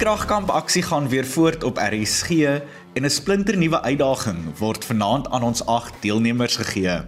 Kragkamp aksie gaan weer voort op RSG en 'n splinternuwe uitdaging word vanaand aan ons 8 deelnemers gegee.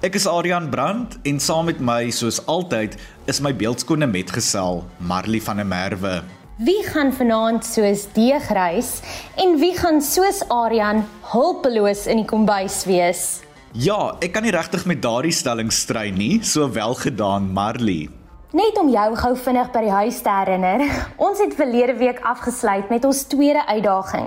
Ek is Adrian Brandt en saam met my soos altyd is my beeldskone metgesel Marley van der Merwe. Wie gaan vanaand soos deegreis en wie gaan soos Adrian hulpeloos in die kombuis wees? Ja, ek kan nie regtig met daardie stelling stry nie, so wel gedaan Marley. Net om jou gou vinnig by die huis te herinner. Ons het verlede week afgesluit met ons tweede uitdaging,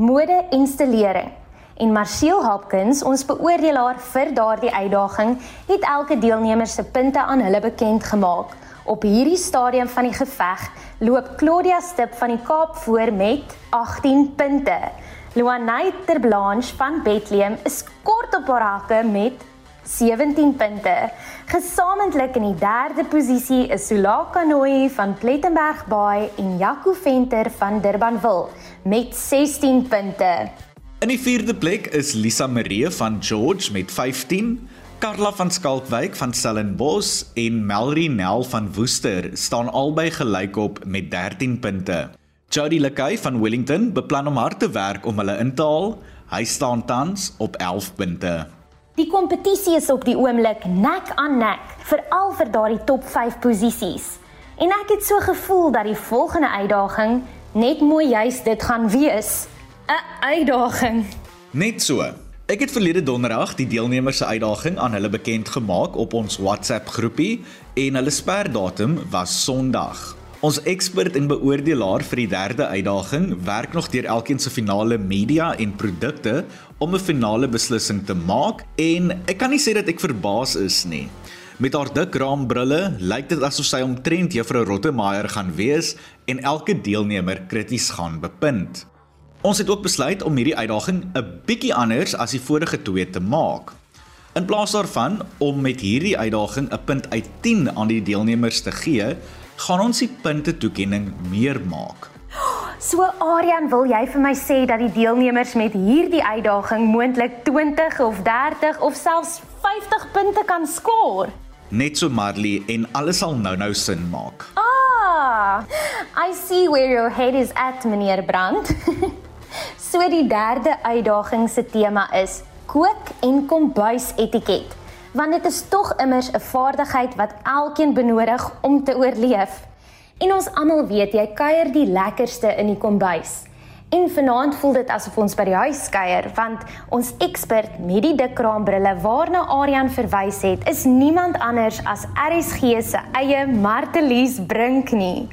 mode installering. En Marcel Hopkins, ons beoordelaar vir daardie uitdaging, het elke deelnemer se punte aan hulle bekend gemaak. Op hierdie stadium van die geveg loop Claudia Stip van die Kaap voor met 18 punte. Luanay Terblanche van Bethlehem is kort op haar hakke met 17 punte. Gesamentlik in die derde posisie is Sulaka Noi van Plettenberg Bay en Jaco Venter van Durbanville met 16 punte. In die vierde plek is Lisa Marie van George met 15. Karla van Skalkwyk van Stellenbosch en Melrie Nel van Woester staan albei gelyk op met 13 punte. Jody Lekay van Wellington beplan om hard te werk om hulle in te haal. Hy staan tans op 11 punte. Die kompetisie is op die oomblik nek aan nek, veral vir daardie top 5 posisies. En ek het so gevoel dat die volgende uitdaging net mooi juis dit gaan wees. 'n Uitdaging. Net so. Ek het verlede donderdag die deelnemers se uitdaging aan hulle bekend gemaak op ons WhatsApp groepie en hulle sperdatum was Sondag. Ons ekspert en beoordelaar vir die derde uitdaging werk nog deur elkeen se finale media en produkte om 'n finale beslissing te maak en ek kan nie sê dat ek verbaas is nie. Met haar dik raambrille lyk dit asof sy omtrent juffrou Rottemeier gaan wees en elke deelnemer krities gaan bepunt. Ons het ook besluit om hierdie uitdaging 'n bietjie anders as die vorige twee te maak. In plaas daarvan om met hierdie uitdaging 'n punt uit 10 aan die deelnemers te gee, gaan ons die punte toekenning meer maak. So Aryan, wil jy vir my sê dat die deelnemers met hierdie uitdaging moontlik 20 of 30 of selfs 50 punte kan skoor? Net so Marley en alles sal nou-nou sin maak. Ah, I see where your head is at, meneer Brand. so die derde uitdaging se tema is kook en kombuis etiket want dit is tog immers 'n vaardigheid wat elkeen benodig om te oorleef. En ons almal weet jy kuier die lekkerste in die kombuis. En vanaand voel dit asof ons by die huis kuier want ons ekspert met die dik kraambrille waarna Aryan verwys het, is niemand anders as RSG se eie Martelies Brink nie.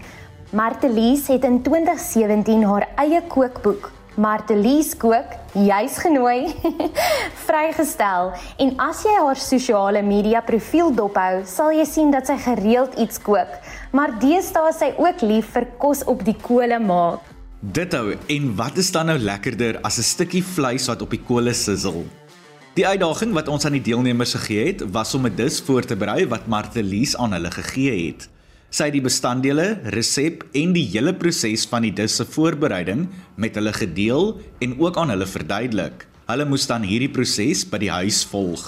Martelies het in 2017 haar eie kookboek Martelies kook juis genooi vrygestel en as jy haar sosiale media profiel dophou, sal jy sien dat sy gereeld iets kook, maar deesdae is sy ook lief vir kos op die kolle maak. Dithou en wat is dan nou lekkerder as 'n stukkie vleis wat op die kolle sizzle? Die uitdaging wat ons aan die deelnemers gegee het, was om 'n dis voor te berei wat Martelies aan hulle gegee het. Sy het die bestanddele, resep en die hele proses van die dis se voorbereiding met hulle gedeel en ook aan hulle verduidelik. Hulle moes dan hierdie proses by die huis volg.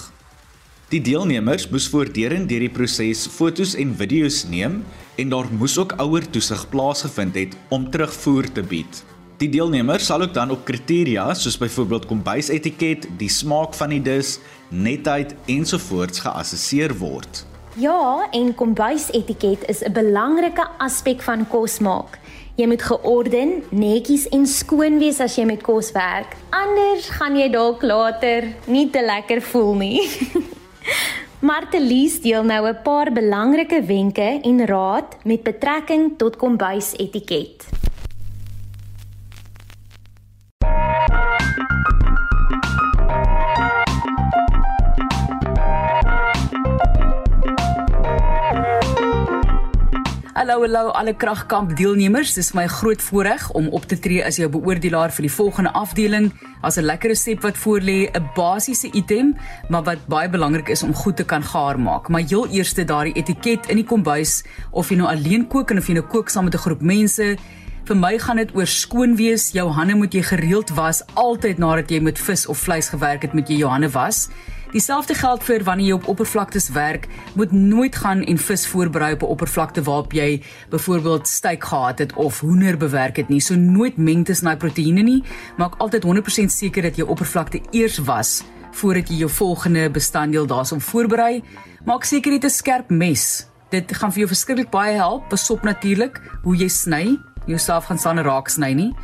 Die deelnemers moes voortdurend deur die proses fotos en video's neem en daar moes ook ouer toesig plaasgevind het om terugvoer te bied. Die deelnemers sal ook dan op kriteria soos byvoorbeeld kombuisetiket, die smaak van die dis, netheid ensovoorts geassesseer word. Ja, en kombuisetiket is 'n belangrike aspek van kos maak. Jy moet georden, netjies en skoon wees as jy met kos werk. Anders gaan jy dalk later nie te lekker voel nie. Martelies deel nou 'n paar belangrike wenke en raad met betrekking tot kombuisetiket. Hallo hallo alle kragkamp deelnemers. Dis my groot voorreg om op te tree as jou beoordelaar vir die volgende afdeling. As 'n lekker resep wat voorlê, 'n basiese item, maar wat baie belangrik is om goed te kan gaar maak. Maar heel eerste daardie etiket in die kombuis of jy nou alleen kook en of jy nou kook saam met 'n groep mense. Vir my gaan dit oor skoon wees. Jou hande moet jy gereeld was altyd nadat jy met vis of vleis gewerk het, moet jy jou hande was. Dieselfde geld vir wanneer jy op oppervlaktes werk, moet nooit gaan en vis voorberei op 'n oppervlakte waarop jy byvoorbeeld steak gehad het of hoender bewerk het nie. So nooit meng tussen daai proteïene nie. Maak altyd 100% seker dat jou oppervlakte eers was voordat jy jou volgende bestanddeel daarsoop voorberei. Maak seker jy het 'n skerp mes. Dit gaan vir jou verskriklik baie help. Pasop natuurlik hoe jy sny. Jouself gaan staan raak sny nie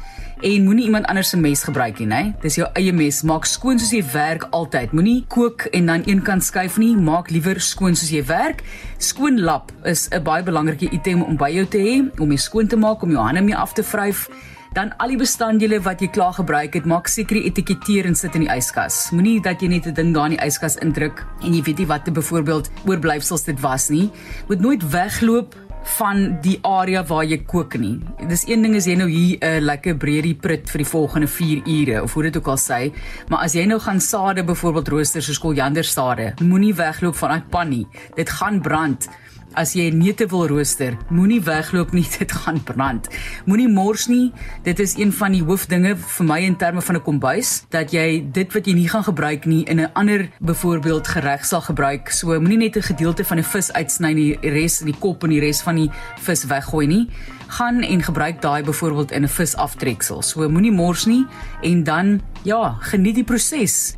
en moenie iemand anders se mes gebruik nie, né? Dis jou eie mes. Maak skoon soos jy werk altyd. Moenie kook en dan een kant skuif nie. Maak liewer skoon soos jy werk. Skoon lap is 'n baie belangrike item om by jou te hê, om jy skoon te maak, om jou hande mee af te vryf. Dan al die bestanddele wat jy klaar gebruik het, maak seker die etiketeer en sit in die yskas. Moenie dat jy net 'n ding daar in die yskas indruk en jy weet nie wat te byvoorbeeld oorblyfsels dit was nie. Moet nooit wegloop van die area waar jy kook nie. Dis een ding as jy nou hier 'n uh, lekker breedie prit vir die volgende 4 ure of hoe dit ook al sê, maar as jy nou gaan sade byvoorbeeld rooster soos koljandersade, moenie wegloop van daai pan nie. Dit gaan brand. As jy neute wil rooster, moenie wegloop nie, dit gaan brand. Moenie mors nie. Dit is een van die hoofdinge vir my in terme van 'n kombuis dat jy dit wat jy nie gaan gebruik nie in 'n ander byvoorbeeld gereg sal gebruik. So moenie net 'n gedeelte van 'n vis uitsny nie, die res in die kop en die res van die vis weggooi nie. Gaan en gebruik daai byvoorbeeld in 'n vis aftreksel. So moenie mors nie en dan ja, geniet die proses.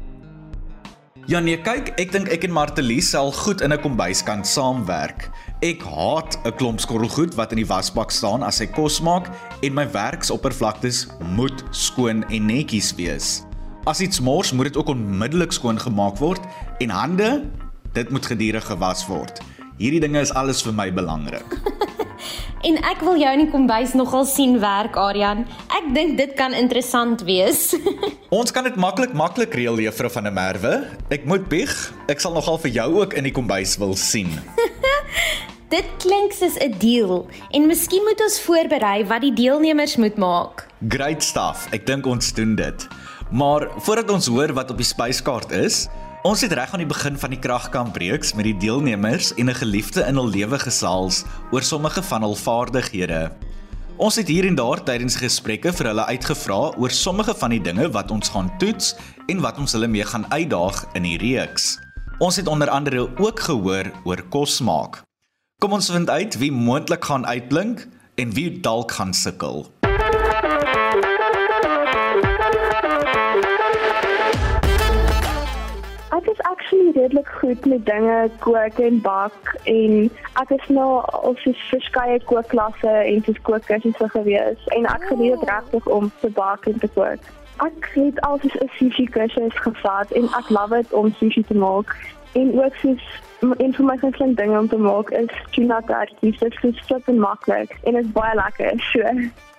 Ja nee, kyk, ek dink ek en Martelies sal goed in 'n kombuis kan saamwerk. Ek haat 'n klomp skorrelgoed wat in die wasbak staan as hy kos maak en my werksoppervlaktes moet skoon en netjies wees. As iets mors, moet dit ook onmiddellik skoon gemaak word en hande, dit moet gedurig gewas word. Hierdie dinge is alles vir my belangrik. en ek wil jou in die kombuis nogal sien werk, Aryan. Ek dink dit kan interessant wees. Ons kan dit maklik maklik reël, Juffrou van der Merwe. Ek moet bieg. Ek sal nogal vir jou ook in die kombuis wil sien. Dit klink soos 'n deal en miskien moet ons voorberei wat die deelnemers moet maak. Great stuff. Ek dink ons doen dit. Maar voordat ons hoor wat op die spyskaart is, ons het reg aan die begin van die kragkampreeks met die deelnemers en 'n geliefde in hul lewe gesels oor sommige van hul vaardighede. Ons het hier en daar tydens gesprekke vir hulle uitgevra oor sommige van die dinge wat ons gaan toets en wat ons hulle mee gaan uitdaag in die reeks. Ons het onder andere ook gehoor oor kos maak. Kom ons vind uit wie moontlik gaan uitblink en wie dalk gaan sukkel. Ek is actually redelik goed met dinge kook en bak en ek is nou op so verskeie kookklasse en so kookkursusse gewees en ek geniet dit regtig om te bak en te kook. Ek het altyd 'n sushi kursus gevat en ek love dit om sushi te maak en ook soos een van my gunsteling dinge om te maak is tuna tartjies. Dit is super maklik en dit is baie lekker. So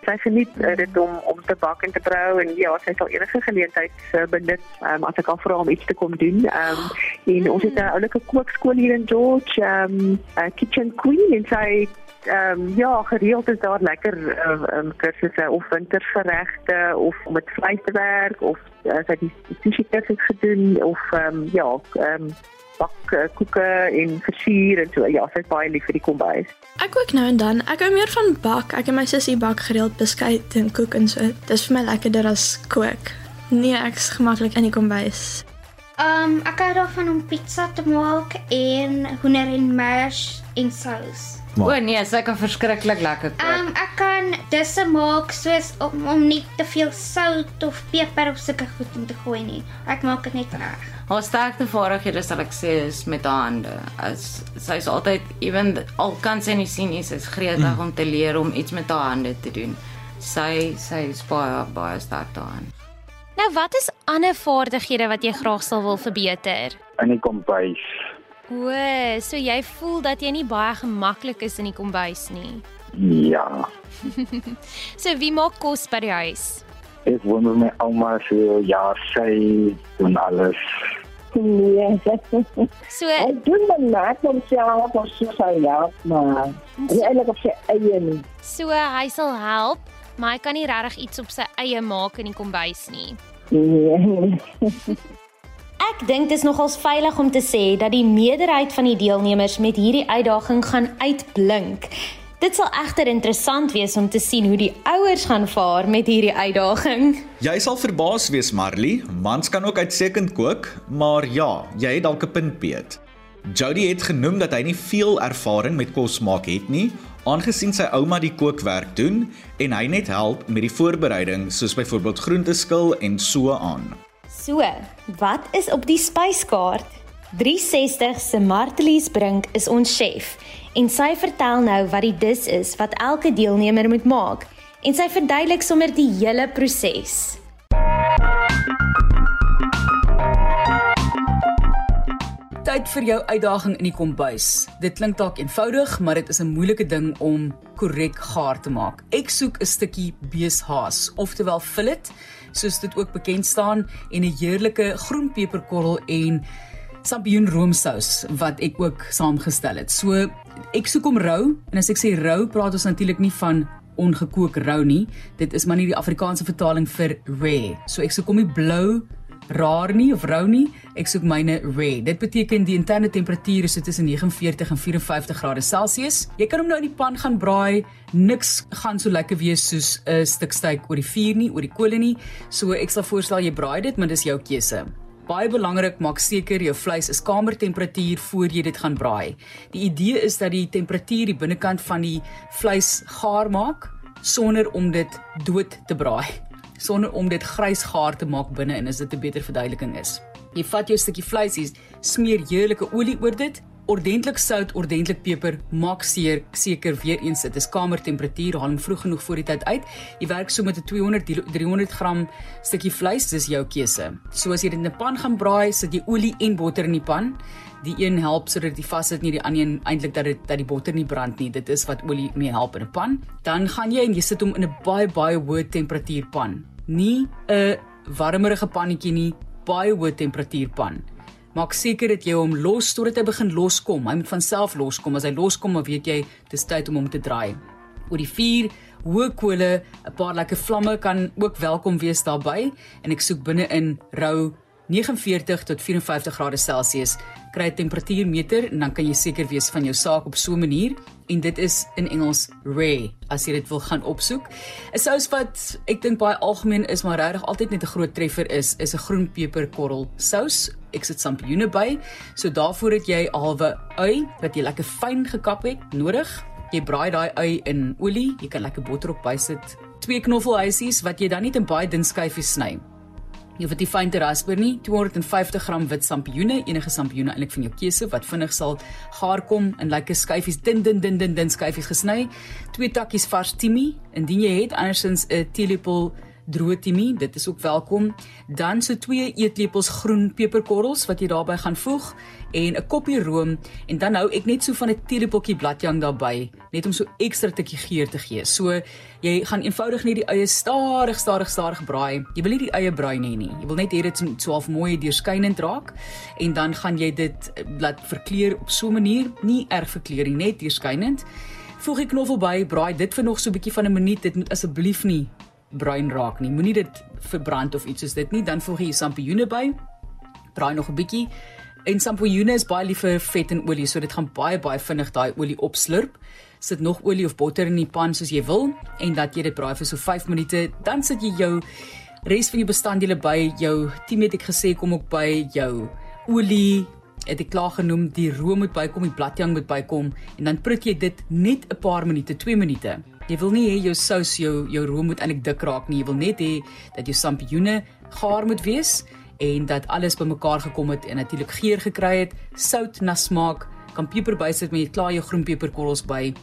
sy geniet dit om om te bak en te brou en ja, sy sal enige geleentheid uh, benut um, as ek al vra om iets te kom doen. Ehm um, en ons het 'n oulike kookskool hier in George, ehm um, Kitchen Queen en sy ehm um, ja, gereeld is daar lekker ehm um, kursusse of wintergeregte of om met vleis te werk of uh, sy het die sushi kursus gedoen of ehm um, ja, ehm um, bak koeke en versier en so. Ja, sy is baie lief vir die kombuis. Ek kook nou en dan. Ek hou meer van bak. Ek en my sussie bak gereeld beskuit en koek en so. Dis vir my lekkerder as kook. Nee, ek's gemaklik in die kombuis. Um ek hou daarvan om pizza te maak en hoender en mash en sous. O nee, sy kan verskriklik lekker kook. Um ek kan disse maak soos om, om nie te veel sout of peper of sulke goed in te gooi nie. Ek maak dit net reg. Haar sterkste vaardighede sal ek sê is met haar hande. As sy is altyd ewen al kan sy nie sien nie, sy is gretig mm. om te leer om iets met haar hande te doen. Sy sy is baie baie sterk daarin. Nou wat is ander vaardighede wat jy graag sal wil verbeter? In die kombuis. O, so jy voel dat jy nie baie gemaklik is in die kombuis nie. Ja. so wie maak kos by die huis? Ek woon met my ouma so ja, sy doen alles. Nee. So ek doen my maak om self op so sy ja, maar hy eintlik op sy eie nie. So hy sal help, maar hy kan nie regtig iets op sy eie maak in die kombuis nie. Nee. Ek dink dit is nogals veilig om te sê dat die meerderheid van die deelnemers met hierdie uitdaging gaan uitblink. Dit sal egter interessant wees om te sien hoe die ouers gaan vaar met hierdie uitdaging. Jy sal verbaas wees, Marley. Mans kan ook uitstekend kook, maar ja, jy het dalk 'n punt, Piet. Jody het genoem dat hy nie veel ervaring met kos maak het nie, aangesien sy ouma die kookwerk doen en hy net help met die voorbereiding soos byvoorbeeld groente skil en so aan. So, wat is op die spyskaart? 360 se Martelies Brink is ons chef en sy vertel nou wat die dis is wat elke deelnemer moet maak en sy verduidelik sommer die hele proses. Tyd vir jou uitdaging in die kombuis. Dit klink dalk eenvoudig, maar dit is 'n moeilike ding om korrek gaar te maak. Ek soek 'n stukkie beeshaas, oftewel fillet, soos dit ook bekend staan, en 'n heerlike groen peperkorrel en sampioenroomsous wat ek ook saamgestel het. So ek soek hom rou en as ek sê rou, praat ons natuurlik nie van ongekook rou nie. Dit is maar nie die Afrikaanse vertaling vir rare. So ek soek hom nie blou rar nie of rou nie. Ek soek myne rare. Dit beteken die interne temperatuur is so tussen 49 en 54 grade Celsius. Jy kan hom nou in die pan gaan braai. Niks gaan so lekker wees soos 'n stuk steak oor die vuur nie, oor die kolle nie. So ek sal voorstel jy braai dit, maar dis jou keuse. Baie belangrik, maak seker jou vleis is kamertemperatuur voor jy dit gaan braai. Die idee is dat die temperatuur die binnekant van die vleis gaar maak sonder om dit dood te braai, sonder om dit grys gaar te maak binne en as dit 'n beter verduideliking is. Jy vat jou stukkie vleis hier, smeer heerlike olie oor dit, ordentlik sout, ordentlik peper, maak seer seker weer eens dit is kamertemperatuur, haal hom vroeg genoeg voor die tyd uit. Jy werk so met 'n 200 300 gram stukkie vleis, dis jou keuse. So as jy dit in 'n pan gaan braai, sit jy olie en botter in die pan. Die een help sodat dit vas sit nie die ander een eintlik dat dit dat die botter nie brand nie. Dit is wat olie mee help in 'n pan. Dan gaan jy en jy sit hom in 'n baie baie hoë temperatuur pan. Nie 'n warmerige pannetjie nie, baie hoë temperatuur pan. Maak seker dat jy hom los totdat hy begin loskom. Hy moet van self loskom. As hy loskom, dan weet jy dis tyd om hom te draai. Oor die vuur, hoë kole, 'n paar lekker vlamme kan ook welkom wees daarbey en ek soek binne in rou 49 tot 54 grade Celsius. Kry 'n temperatuurmeter en dan kan jy seker wees van jou saak op so 'n manier en dit is in Engels rare as jy dit wil gaan opsoek. 'n Sous wat ek dink baie algemeen is maar regtig altyd net 'n groot treffer is, is 'n groen peperkorrel sous. Ek sit sampioene by. So daarvoor het jy 'n halwe ui wat jy lekker fyn gekap het nodig. Jy braai daai ui in olie, jy kan lekker botter op bysit. Twee knoffelhuisies wat jy dan net in baie dun skyfies sny. Jy wat die fyn te rasper nie, 250 gram wit sampioene, enige sampioene eintlik van jou keuse wat vinnig sal gaar kom in lekker skyfies, din din din din din skyfies gesny. Twee takkies vars timie, indien jy het andersins 'n teelepel droë timie, dit is ook welkom. Dan so 2 eetlepels groen peperkorrels wat jy daarbey gaan voeg en 'n koppie room en dan hou ek net so van 'n teelepeltjie bladjang daarbey, net om so ekstra tikkie geur te gee. So jy gaan eenvoudig net die eie stadig stadig stadig braai. Jy wil nie die eie bruin hê nie. Jy wil net hê dit moet so half mooi deurskynend raak en dan gaan jy dit laat verkleur op so 'n manier, nie erg verkleur nie, net deurskynend. Voeg die knoffel by, braai dit vir nog so 'n bietjie van 'n minuut. Dit moet asseblief nie bruin raak nie. Moenie dit verbrand of iets soos dit nie. Dan voeg jy sampioene by. Braai nog 'n bietjie. En sampioene is baie lief vir vet en olie, so dit gaan baie baie vinnig daai olie opslurp. Sit nog olie of botter in die pan soos jy wil en dat jy dit braai vir so 5 minute. Dan sit jy jou res van jou bestanddele by. Jou team het ek gesê kom ook by jou olie het ek klaar genoem die room moet bykom, die bladjang moet bykom en dan prik jy dit net 'n paar minute, 2 minute. Jy wil nie hê jou sous jou jou room moet eintlik dik raak nie. Jy wil net hê dat jou sampioene gaar moet wees en dat alles bymekaar gekom het en natuurlik geur gekry het, sout na smaak, kan peper bysit met jy klaar jou groen peperkorrels by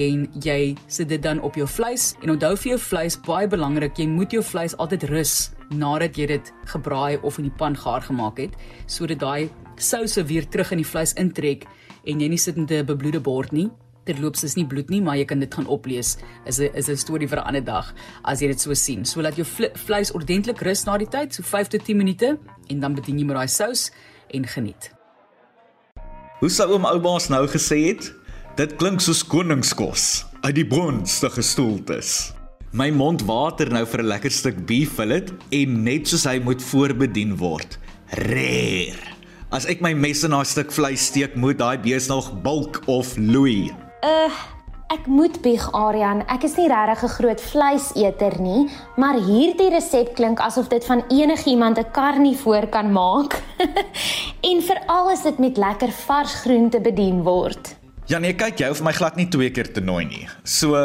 en jy sit dit dan op jou vleis en onthou vir jou vleis baie belangrik, jy moet jou vleis altyd rus nadat jy dit gebraai of in die pan gaar gemaak het sodat daai souse weer terug in die vleis intrek en jy nie sit met 'n bebloede bord nie. Terloops is nie bloed nie, maar jy kan dit gaan oplees. Is 'n is 'n storie vir 'n ander dag as jy dit so sien. So laat jou vleis ordentlik rus na die tyd, so 5 tot 10 minute en dan bedien jy met daai sous en geniet. Hoe sou oom Oubaas nou gesê het? Dit klink soos koningskos uit die bronste gestoeltes. My mond water nou vir 'n lekker stuk beef fillet en net soos hy moet voorbedien word. Rare. As ek my mes in daai stuk vleis steek, moet daai bees nog bulk of loei. Uh, Ek moet bieg Aryan, ek is nie regtig 'n groot vleiseter nie, maar hierdie resep klink asof dit van enigiemand 'n karnivoor kan maak. en veral as dit met lekker vars groente bedien word. Ja nee, kyk jy hoef my glad nie twee keer te nooi nie. So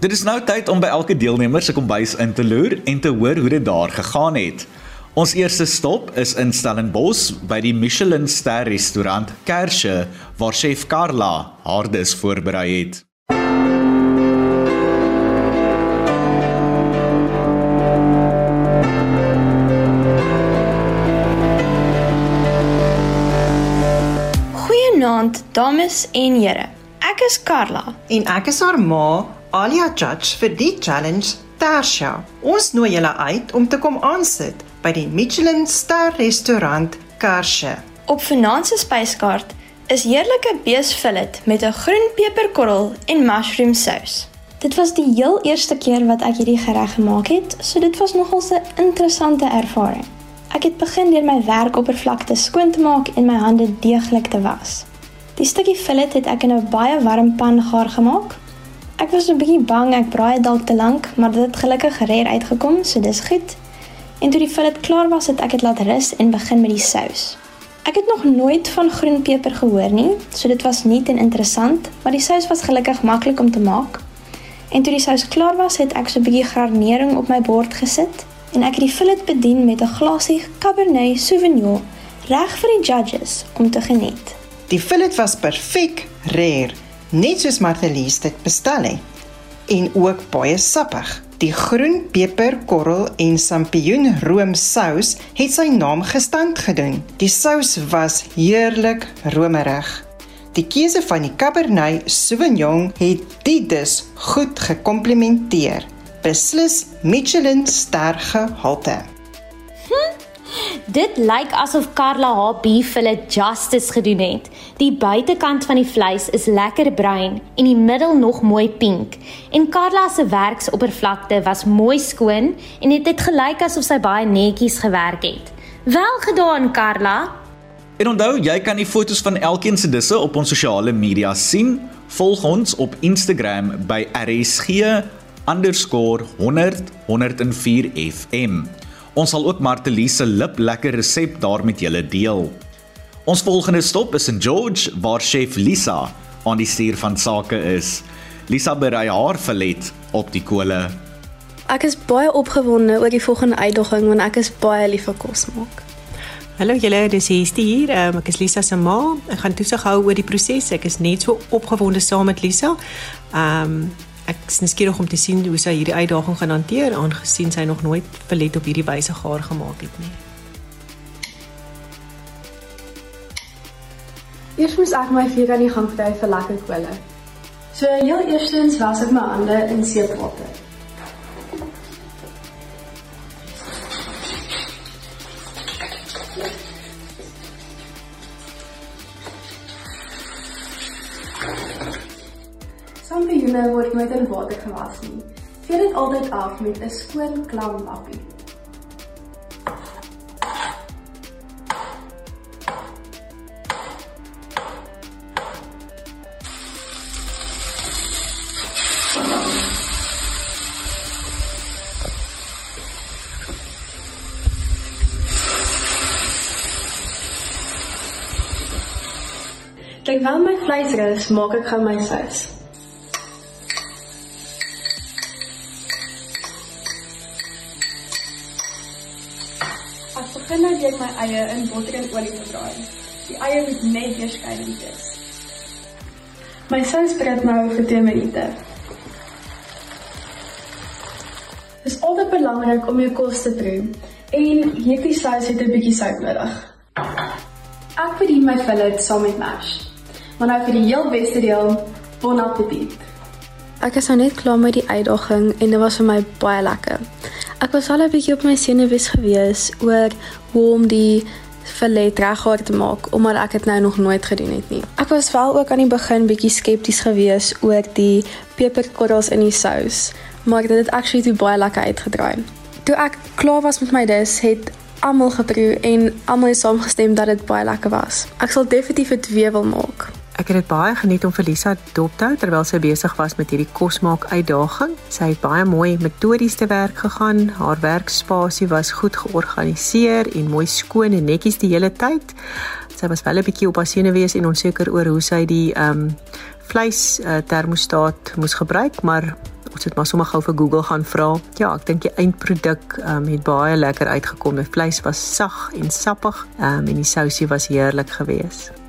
dit is nou tyd om by elke deelnemer se kombuis in te loer en te hoor hoe dit daar gegaan het. Ons eerste stop is in Stellenbosch by die Michelin ster restaurant Kersche waar chef Carla haar dis voorberei het. Goeienaand dames en here. Ek is Carla en ek is haar ma, Alia Judge vir die challenge Tasha. Ons nooi julle uit om te kom aansit by die Michelin ster restaurant Karsche. Op vanaand se spyskaart is heerlike beesfillet met 'n groen peperkorrel en mushroom sous. Dit was die heel eerste keer wat ek hierdie gereg gemaak het, so dit was nogal 'n interessante ervaring. Ek het begin deur my werkoppervlakte skoon te maak en my hande deeglik te was. Die stukkie fillet het ek in 'n baie warm pan gaar gemaak. Ek was 'n bietjie bang ek braai dalk te lank, maar dit het gelukkig reg uitgekom, so dis goed. En toe die fillet klaar was, het ek dit laat rus en begin met die sous. Ek het nog nooit van groen peper gehoor nie, so dit was nuut en interessant, maar die sous was gelukkig maklik om te maak. En toe die sous klaar was, het ek so 'n bietjie garnering op my bord gesit en ek het die fillet bedien met 'n glasie Cabernet Sauvignon reg vir die judges om te geniet. Die fillet was perfek rare, net soos Martelies dit bestel het en ook baie sappig. Die groen peperkorrel en sampioen roomsous het sy naam gestand gedoen. Die sous was heerlik romerig. Die keuse van die Cabernet Sauvignon het dit dus goed gekomplementeer. Beslis Michelin ster gehalte. Dit lyk asof Carla haar beef fillet justice gedoen het. Die buitekant van die vleis is lekker bruin en die middel nog mooi pink. En Carla se werksoppervlakte was mooi skoon en dit het gelyk asof sy baie netjies gewerk het. Wel gedaan, Carla. En onthou, jy kan die fotos van elkeen se disse op ons sosiale media sien. Volg ons op Instagram by rsg_100.104fm. Ons sal ook Martelies se lip lekker resep daar met julle deel. Ons volgende stop is in George waar chef Lisa aan die stuur van sake is. Lisa berei haar filet op die kole. Ek is baie opgewonde oor die volgende uitdaging want ek is baie lief vir kos maak. Hallo julle, dis Estie hier. Um, ek is Lisa se ma. Ek gaan toesig hou oor die proses. Ek is net so opgewonde saam met Lisa. Ehm um, ek is nuuskierig om te sien hoe sy hierdie uitdaging gaan hanteer aangesien sy nog nooit filet op hierdie wyse gaar gemaak het nie. Eers moes ek my vuur aan die gang kry vir lekker kolle. So heel eerstens was ek my hande in seepwater. Sampioene word nooit in water gewas nie. Vee dit altyd af met 'n skoon klam lappie. Terwyl my vleis rus, maak ek gou my sous. Deur my eie in botter en olie te draai. Die eie moet net deurskynend wees. My sous breek nou vir 10 minute. Dit is altyd belangrik om jou kos te proe en hierdie sous het 'n bietjie sout nodig. Ek bedien my fillet saam met mash. Maar nou vir die heel beste deel, bon appetit. Ek is nou net klaar met die uitdaging en dit was vir my baie lekker. Ek was al 'n bietjie op my senuwees gewees oor hoe om die filet reggaar te maak omdat ek dit nou nog nooit gedoen het nie. Ek was wel ook aan die begin bietjie skepties gewees oor die peperkorrels in die sous, maar dit het actually toe baie lekker uitgedraai. Toe ek klaar was met my dis, het almal geproe en almal het saamgestem dat dit baie lekker was. Ek sal definitief dit weer wil maak. Ek het dit baie geniet om vir Lisa dop te hou terwyl sy besig was met hierdie kosmaak uitdaging. Sy het baie mooi metodies te werk gegaan. Haar werkspasie was goed georganiseer en mooi skoon en netjies die hele tyd. Sy was wel 'n bietjie op haar senuwees en onseker oor hoe sy die ehm um, vleis uh, termostaat moes gebruik, maar ons het maar sommer gou vir Google gaan vra. Ja, ek dink die eindproduk um, het baie lekker uitgekom. Die vleis was sag en sappig um, en die sousie was heerlik geweest.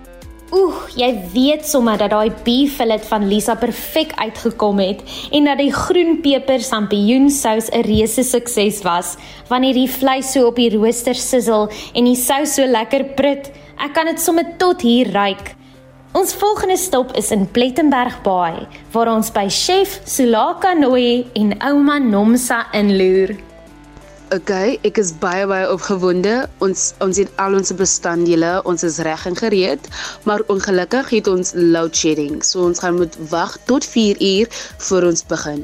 Oeh, jy weet sommer dat daai beef fillet van Lisa perfek uitgekom het en dat die groen peper sampioensous 'n reuse sukses was wanneer die vleis so op die rooster sizzle en die sous so lekker prut. Ek kan dit sommer tot hier ruik. Ons volgende stop is in Plettenberg Baai waar ons by chef Sulaka Nooi en ouma Nomsa inloer. Okay, ek is baie baie opgewonde. Ons ons het al ons bestanddele, ons is reg en gereed, maar ongelukkig het ons load shedding. So ons gaan moet wag tot 4 uur voor ons begin.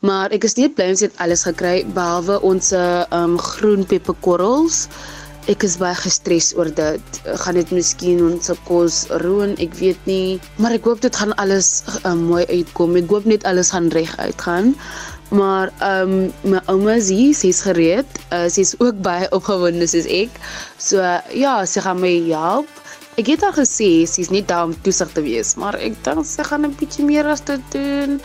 Maar ek is nie bly ons het alles gekry behalwe ons um groen peperkorrels. Ek is baie gestres oor dit. Gaan dit miskien ons kos roon, ek weet nie, maar ek hoop dit gaan alles um, mooi uitkom. Ek hoop net alles gaan reg uitgaan. Maar ehm um, my ouma is hier, sy's gereed. Uh, sy's ook baie opgewonde soos ek. So uh, ja, sy gaan my help. Ek het al gesê sy's nie daar om toesig te wees, maar ek dink sy gaan 'n bietjie meer as dit doen.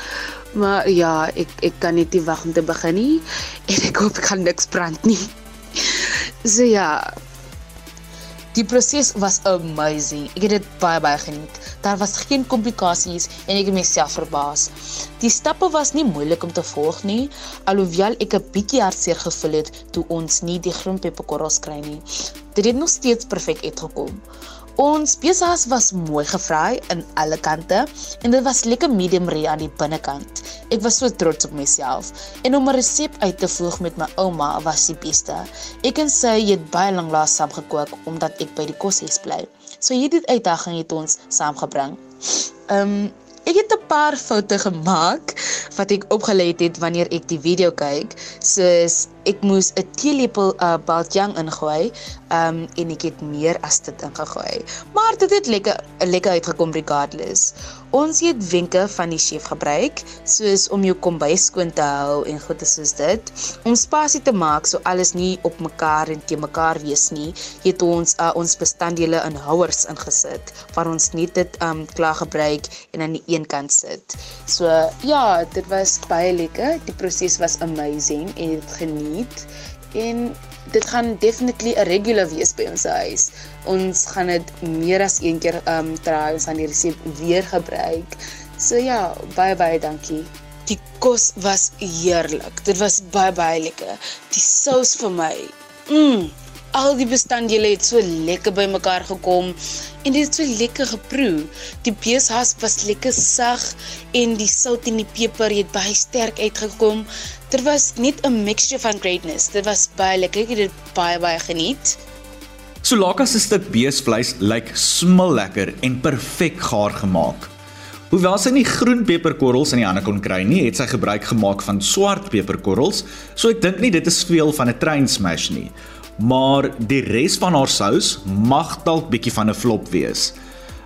Maar ja, ek ek kan net nie wag om te begin nie. En ek hoop ek gaan niks brand nie. So ja, Die proses was amazing. Ek het dit baie baie geniet. Daar was geen komplikasies en ek het myself verbaas. Die stappe was nie moeilik om te volg nie, alhoewel ek 'n bietjie hartseer gevoel het toe ons nie die groen peperkorrels kry nie. Dit het nog steeds perfek uitgekom. Ons besas was mooi gevry in alle kante en dit was lekker medium rare aan die binnekant. Ek was so trots op myself en om 'n resep uit te voeg met my ouma was die beste. Ek en sy het baie lank laas saam gekook omdat ek by die koshuis bly. So hierdie uitdaging het ons saamgebring. Ehm um, Ek het 'n paar foute gemaak wat ek opgelet het wanneer ek die video kyk. Soos ek moes 'n teelepel uh, baljang ingooi, um en ek het meer as dit ingegooi. Maar dit het lekker lekker uitgekom regardless. Ons het wenke van die chef gebruik, soos om jou kombuis skoon te hou en goed soos dit. Om spasie te maak so alles nie op mekaar en te mekaar wees nie, het ons uh, ons bestanddele in houers ingesit waar ons net dit um klaar gebruik en aan die een kant sit. So ja, dit was baie lekker. Die proses was amazing en ek het geniet en dit gaan definitely 'n regular wees by ons huis. Ons gaan dit meer as een keer um try ons aan die resep weer gebruik. So ja, baie baie dankie. Die kos was heerlik. Dit was baie baie lekker. Die sous vir my. Mm. Al die bestanddele het so lekker bymekaar gekom en dit het so lekker geproe. Die beeshas was lekker sag en die sout en die peper het baie sterk uitgekom. Dit was net 'n mixture van greatness. Dit was baie lekker. Ek het dit baie baie geniet. Sulaka se stuk beesvleis lyk smil lekker en perfek gaar gemaak. Hoewel sy nie groen peperkorrels in die hande kon kry nie, het sy gebruik gemaak van swart peperkorrels, so ek dink nie dit is veel van 'n train smash nie maar die res van haar sous mag dalk bietjie van 'n flop wees.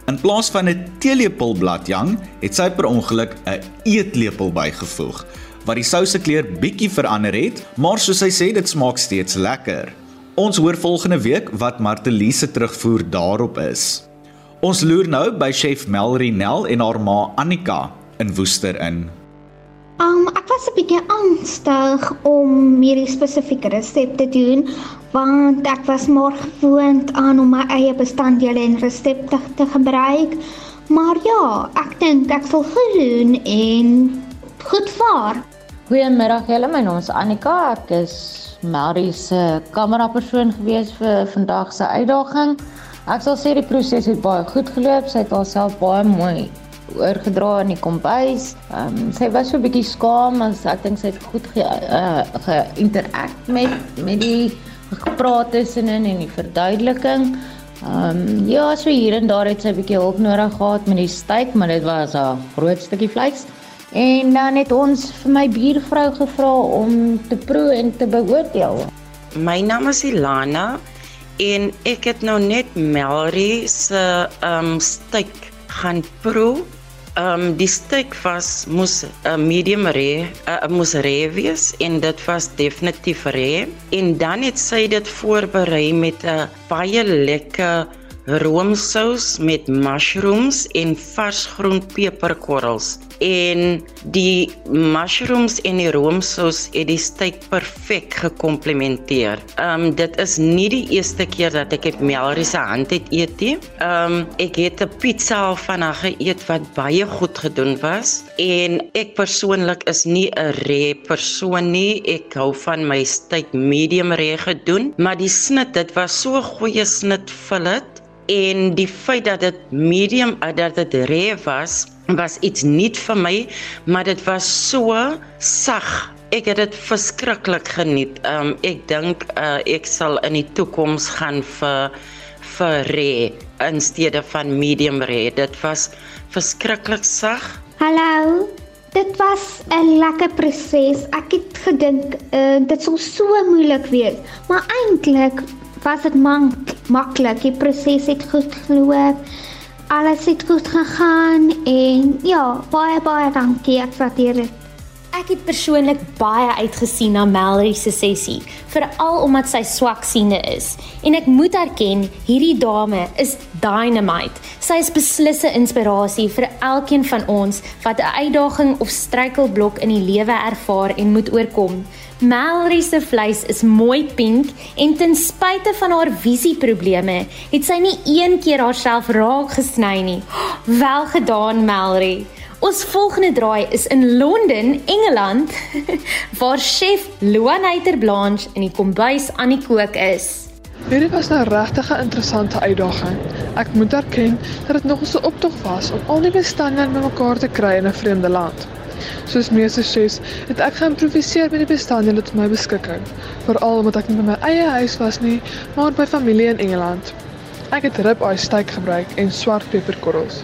In plaas van 'n teelepel bladjang, het sy per ongeluk 'n eetlepel bygevoeg wat die sous se kleur bietjie verander het, maar soos sy sê dit smaak steeds lekker. Ons hoor volgende week wat Martelise terugvoer daarop is. Ons loer nou by chef Melry Nel en haar ma Annika in Woester in. Um ek was 'n bietjie angstig om hierdie spesifieke resep te doen want ek was maar gewoond aan om my eie bestanddele en resepte te gebruik. Maar ja, ek dink ek sal goed doen en goed vaar. Goeiemiddag julle, my naam is Annika. Ek is Marie se kamerapersoon gewees vir vandag se uitdaging. Ek sal sê die proses het baie goed geloop. Sy het haarself baie mooi oorgedra in die kombuis. Ehm um, sy was so 'n bietjie skaam as ek dink sy het goed ge uh, geïnteract met met die gepraat tussenin en die verduideliking. Ehm um, ja, so hier en daar het sy 'n bietjie hulp nodig gehad met die steak, maar dit was 'n groot stukkie vleis. En dan het ons vir my buurvrou gevra om te proe en te beoordeel. My naam is Ilana en ek het nou net Melry se ehm um, steak gaan proe. Ehm um, die steak was moes 'n uh, medium rare, uh, moes rare wees en dit was definitief rare. En dan het sy dit voorberei met 'n baie lekker roomsous met mushrooms en vars groen peperkorrels. En die mushrooms en die roomsous het die steak perfek gekomplementeer. Ehm um, dit is nie die eerste keer dat ek met Melrie se hand het eet nie. Ehm um, ek het 'n pizza van haar geëet wat baie goed gedoen was en ek persoonlik is nie 'n rare persoon nie. Ek hou van my steak medium rare gedoen, maar die snit, dit was so 'n goeie snit fillet en die feit dat dit medium eh, dat dit rare was was iets nuut vir my maar dit was so sag. Ek het dit verskriklik geniet. Um, ek dink uh, ek sal in die toekoms gaan vir vir rare in steede van medium rare. Dit was verskriklik sag. Hallo Dit was 'n lekker proses. Ek het gedink uh, dit sou so moeilik wees, maar eintlik was dit maklik. Die proses het goed geloop. Alles het goed gegaan en ja, baie baie dankie. Ek waardeer dit. Ek het persoonlik baie uitgesien na Melry se sessie, veral omdat sy swaksiene is. En ek moet erken, hierdie dame is dynamite. Sy is beslis 'n inspirasie vir elkeen van ons wat 'n uitdaging of struikelblok in die lewe ervaar en moet oorkom. Melry se vleis is mooi pink en ten spyte van haar visieprobleme, het sy nie een keer haarself raak gesny nie. Wel gedaan, Melry. Ons volgende draai is in Londen, Engeland, waar chef Luanaiter Blanche in die kombuis aan die kook is. Hierdie was 'n regtig interessante uitdaging. Ek moet erken dat dit nog 'n optog was om al die bestande bymekaar te kry in 'n vreemde land. Soos meeste chefs het ek geïmproviseer met die bestande tot my beskikking, veral omdat ek nie by my eie huis was nie, maar by familie in Engeland. Ek het ribeye steak gebruik en swart peperkorrels.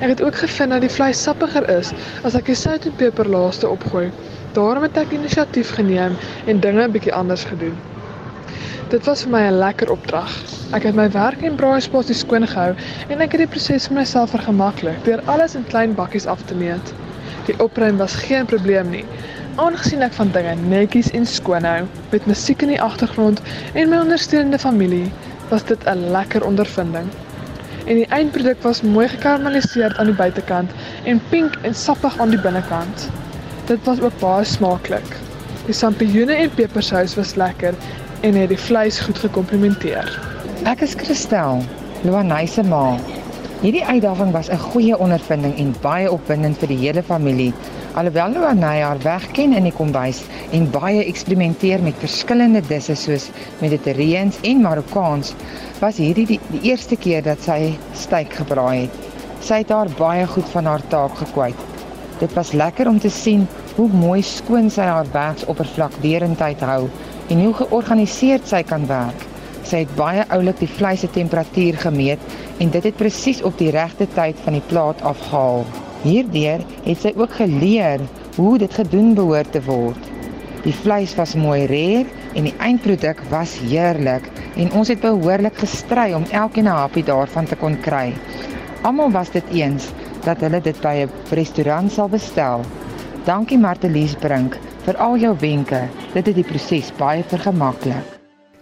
Ek het ook gevind dat die vleis sappiger is as ek die sout en peper laaste opgooi. Daarom het ek inisiatief geneem en dinge 'n bietjie anders gedoen. Dit was vir my 'n lekker opdrag. Ek het my werk en braaispasie skoon gehou en ek het die proses vir myself vergemaklik deur alles in klein bakkies af te meet. Die opruim was geen probleem nie. Aangesien ek van dinge netjies en skoon hou, met musiek in die agtergrond en my ondersteunende familie, was dit 'n lekker ondervinding en die eindproduk was mooi gekarameliseer aan die buitekant en pink en sappig aan die binnekant. Dit was ook baie smaaklik. Die sampioene en pepersous was lekker en het die vleis goed gekomplementeer. Ek is Christel, Luanay se ma. Hierdie uitdaging was 'n goeie ondervinding en baie opwindend vir die hele familie. Alhoewel Luanay haar weg ken in die kombuis en baie eksperimenteer met verskillende disse soos Mediterraneans en Marokkaans, was hierdie die, die eerste keer dat sy steak gebraai het. Sy het haar baie goed van haar taak gekwyt. Dit was lekker om te sien hoe mooi skoon sy haar werksoppervlak derentyd hou en hoe georganiseerd sy kan werk. Sy het baie oulik die vleis se temperatuur gemeet en dit het presies op die regte tyd van die plaat afgehaal. Hierdeur het sy ook geleer hoe dit gedoen behoort te word. Die vleis was mooi rare en die eindproduk was heerlik en ons het behoorlik gestry om elkeen 'n happie daarvan te kon kry. Almal was dit eens dat hulle dit by 'n restaurant sal bestel. Dankie Martelies Brink vir al jou wenke. Dit het die proses baie vergemaklik.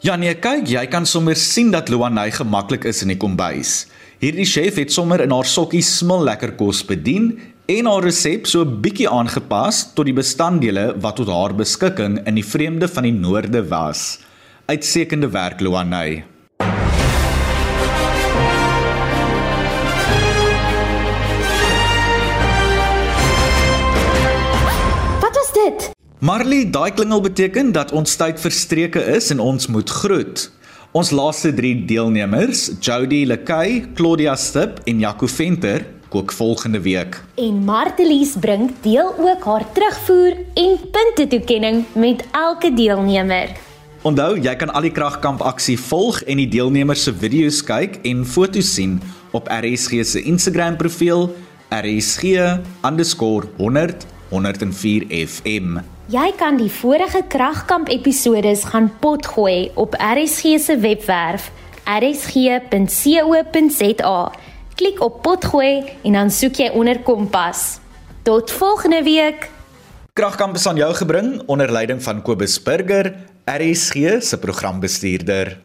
Ja nee, kyk, jy kan sommer sien dat Luanay gemaklik is in die kombuis. Hierdie chef het sommer in haar sokkies smil lekker kos bedien en haar resep so 'n bietjie aangepas tot die bestanddele wat tot haar beskikking in die vreemde van die noorde was. Uitsekende werk Luanay. Marley, daai klingel beteken dat ons tyd verstreke is en ons moet groet. Ons laaste 3 deelnemers, Jody Lekay, Claudia Stip en Jaco Venter, kook volgende week. En Martelies bring deel ook haar terugvoer en punte toekenning met elke deelnemer. Onthou, jy kan al die kragkamp aksie volg en die deelnemers se video's kyk en foto's sien op RSG se Instagram profiel rsg_100 104 FM. Jy kan die vorige kragkamp episodes gaan potgooi op RSG se webwerf rsg.co.za Klik op potgooi en dan soek jy onder Kompas. Tot volgende week. Kragkamp is aan jou gebring onder leiding van Kobus Burger, RSG se programbestuurder.